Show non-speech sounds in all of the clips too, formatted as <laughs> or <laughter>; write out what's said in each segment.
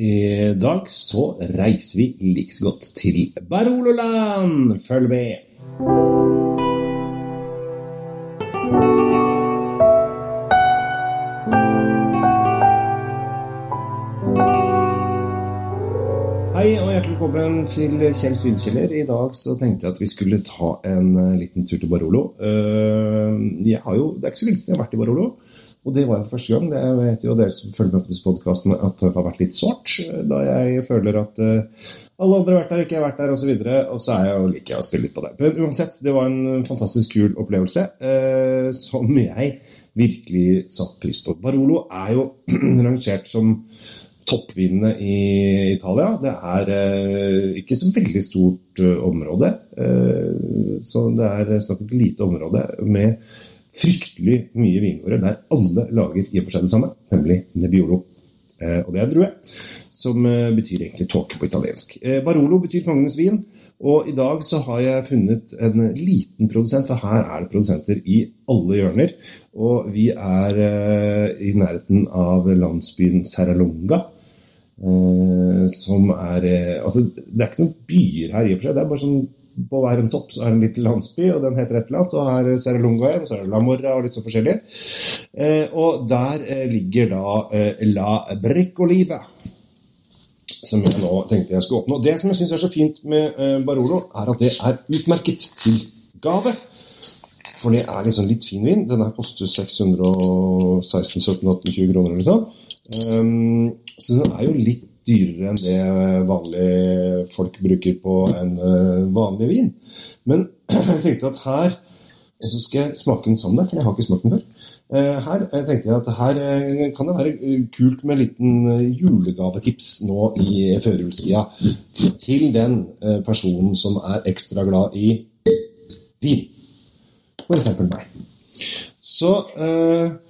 I dag så reiser vi like så godt til Barololand. Følg med. Hei og hjertelig velkommen til Kjell Svinkjeller. I dag så tenkte jeg at vi skulle ta en eh, liten tur til Barolo. Eh, Jeg har jo, det er ikke så lenge siden jeg har vært i Barolo. Og det var jo første gang. Det vet jo dere som følger med på disse podkastene, at det har vært litt sårt. Da jeg føler at uh, alle andre har vært der, ikke jeg har vært der, osv. Og, så og så er jeg jo liker jeg å spille litt på det. Men uansett, det var en fantastisk kul opplevelse uh, som jeg virkelig satte pris på. Barolo er jo <clears throat> rangert som toppvinene i Italia. Det er eh, ikke så veldig stort eh, område. Eh, så det er snakk om et lite område med fryktelig mye vingårder der alle lager i og for seg det samme, nemlig Nebbiolo. Eh, og det er drue, som eh, betyr egentlig tåke på italiensk. Eh, Barolo betyr kongenes vin. Og i dag så har jeg funnet en liten produsent, for her er det produsenter i alle hjørner. Og vi er i nærheten av landsbyen Serralonga. Som er Altså, det er ikke noen byer her i og for seg. Det er bare sånn på hver en topp så er det en liten landsby, og den heter et eller annet. Og her er Lunga igjen, så er det La Morra og litt så forskjellig. Eh, og der eh, ligger da eh, La Bricoliva som jeg nå tenkte jeg skulle åpne. Og Det som jeg syns er så fint med Barolo, er at det er utmerket til gave. For det er liksom litt fin vin. Den her koster 616 17 18 20 kroner eller sånn. Um, så den er jo litt dyrere enn det vanlige folk bruker på en uh, vanlig vin. Men <clears throat> jeg tenkte at her så skal jeg smake den sammen, for jeg har ikke smakt den før. Uh, her jeg tenkte jeg at her uh, kan det være kult med en liten julegavetips nå i førjulstida til den personen som er ekstra glad i vin. For eksempel meg. Så uh,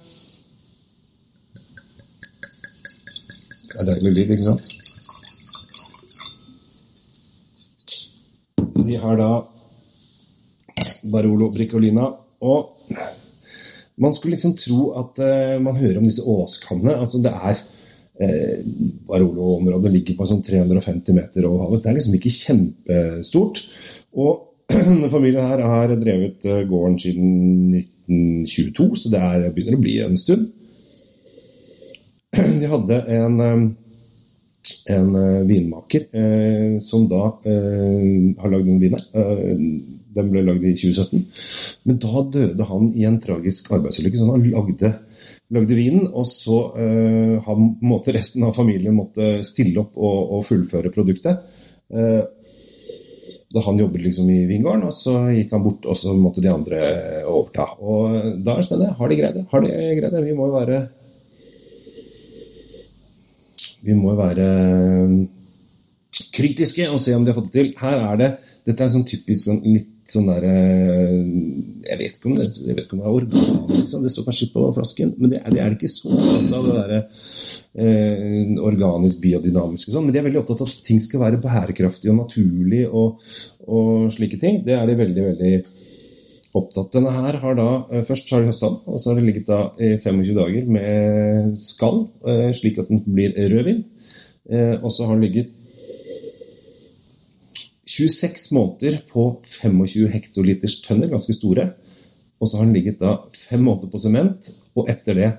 Det daily ikke sant? Vi har da Barolo Bricolina, og man skulle liksom tro at uh, man hører om disse åskannene. Altså det er eh, Barolo-området ligger på sånn 350 meter over havet, så det er liksom ikke kjempestort. Og <clears throat> familien her har drevet eh, gården siden 1922, så det er, begynner å bli en stund. <clears throat> De hadde en, eh, en eh, vinmaker eh, som da eh, har lagd den vinen. Eh, den ble lagd i 2017. Men da døde han i en tragisk arbeidsulykke. Så han lagde, lagde vinen, og så eh, måtte resten av familien måtte stille opp og, og fullføre produktet. Eh, da han jobbet liksom i vingården, og så gikk han bort, og så måtte de andre overta. Og da er det spennende. Har de greid det? Har de greid det? Vi må jo være vi må jo være kritiske og se om de har fått det til. Her er det Dette er sånn typisk sånn, litt sånn derre jeg, vet ikke om det, jeg vet ikke om det er organisk, sånn, det står kanskje på flasken, men det er det, er ikke så opptatt av det derre eh, organisk, biodynamisk og sånn. Men de er veldig opptatt av at ting skal være bærekraftig og naturlig og, og slike ting. Det er de veldig, veldig opptatt. Denne her har da, eh, Først har de høsta den, og så har det ligget da i 25 dager med skall, eh, slik at den blir rødvin. Eh, Og så har den ligget 26 måneder på 25 hektoliters tønner, ganske store. Og så har den ligget da fem måneder på sement, og etter det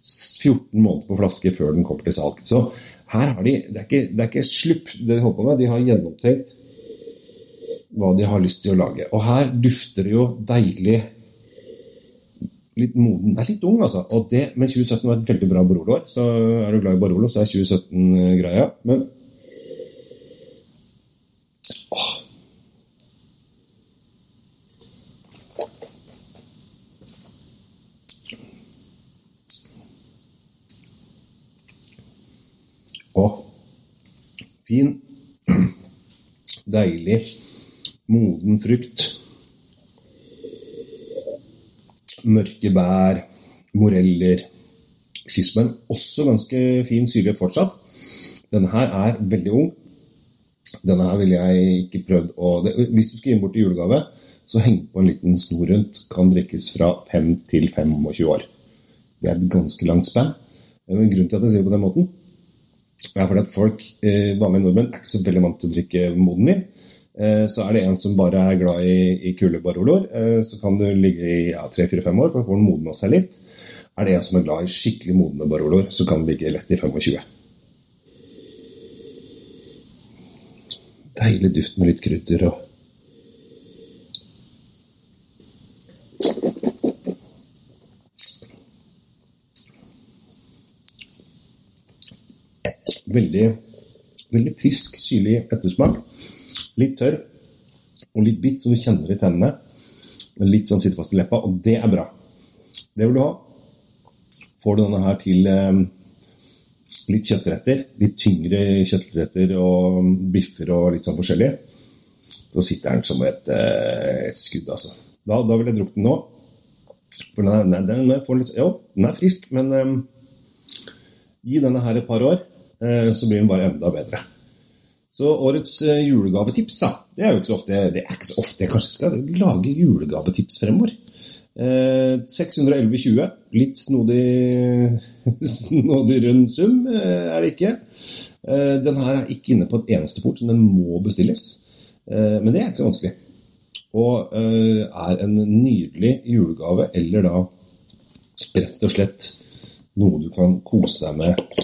14 måneder på flaske før den kommer til salg. Så her har de Det er ikke, det er ikke slupp det de holder på med. De har gjennomtenkt hva de har lyst til å lage. Og her dufter det jo deilig litt moden. Det er litt ung, altså. Det, men 2017 var et veldig bra Barolo-år. Så er du glad i Barolo, så er 2017 greia. Men Åh. Åh. Fin. <clears throat> Deilig. Moden frukt. Mørke bær. Moreller. skismen. Også ganske fin syrlighet fortsatt. Denne her er veldig ung. Denne her ville jeg ikke prøvd å Hvis du skal gi den bort i julegave, så heng på en liten snor rundt. Kan drikkes fra 5 til 25 år. Det er et ganske langt spenn. Men grunnen til at jeg sier det på den måten, er fordi at folk, eh, vanlige nordmenn, er ikke så veldig vant til å drikke moden vin. Eh, så er det en som bare er glad i, i kuldebaroloer, eh, så kan du ligge i ja, tre-fire-fem år, for da får den modna seg litt. Er det en som er glad i skikkelig modne baroloer, så kan den ligge lett i 25. Deilig duft med litt krydder og Veldig, veldig frisk, syrlig ettersmak. Litt tørr og litt bitt, så du kjenner det i tennene. Litt sånn sitter fast i leppa, og det er bra. Det vil du ha. Får du denne her til eh, litt kjøttretter, litt tyngre kjøttretter og biffer og litt sånn forskjellig, så sitter den som et, eh, et skudd, altså. Da, da vil jeg drukket den nå. For den er, den, den, litt, jo, den er frisk, men um, gi denne her et par år, uh, så blir den bare enda bedre. Så årets uh, julegavetips, da. Det er jo ikke så ofte det er ikke så ofte jeg kanskje skal lage julegavetips fremover. Eh, 611,20. Litt snodig, <laughs> snodig rund sum, er det ikke. den her er ikke inne på et eneste port, så den må bestilles. men det er ikke så vanskelig. Og eh, er en nydelig julegave, eller da rett og slett noe du kan kose deg med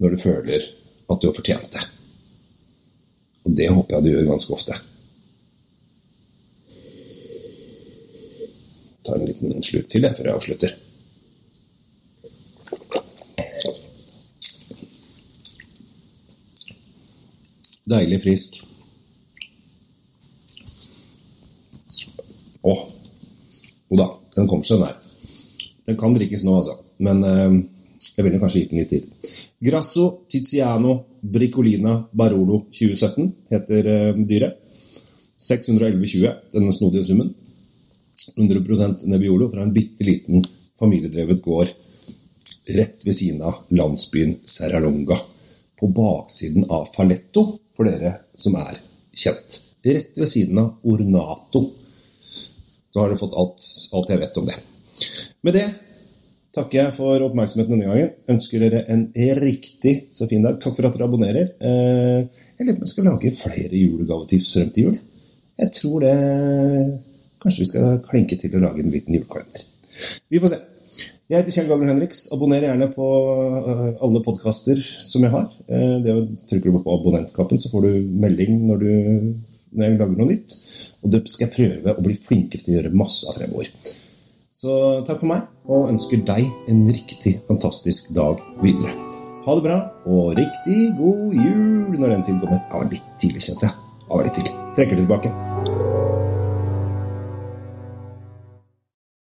når du føler at du har fortjent det. Og det håper jeg du gjør ganske ofte. Jeg tar en liten slurk til jeg, før jeg avslutter. Deilig frisk. Å, jo da, den kommer seg den her. Den kan drikkes nå, altså. Men eh, jeg ville kanskje gitt den litt tid. Grasso Tiziano Bricolina Barolo 2017 heter eh, dyret. 611,20, denne snodige summen. 100% Nebbiolo fra en bitte liten familiedrevet gård rett ved siden av landsbyen Serralonga. På baksiden av Falletto, for dere som er kjent. Rett ved siden av Ornato så har dere fått alt, alt jeg vet om det. Med det takker jeg for oppmerksomheten denne gangen. Ønsker dere en riktig så fin dag. Takk for at dere abonnerer. Eh, jeg lurer på om jeg skal lage flere julegavetips frem til jul. Jeg tror det Kanskje vi skal klinke til å lage en liten julekalender. Vi får se. Jeg heter Kjell Gabriel Henriks. Abonner gjerne på eh, alle podkaster som jeg har. Eh, det Trykker du på abonnentkappen, så får du melding når du når jeg lager noe nytt. Og det skal jeg prøve å bli flinkere til å gjøre masse av fremover. Så takk for meg, og ønsker deg en riktig fantastisk dag videre. Ha det bra, og riktig god jul når den tiden kommer. Det var litt tidlig, kjente jeg. Det var litt tidlig. Trekker det tilbake.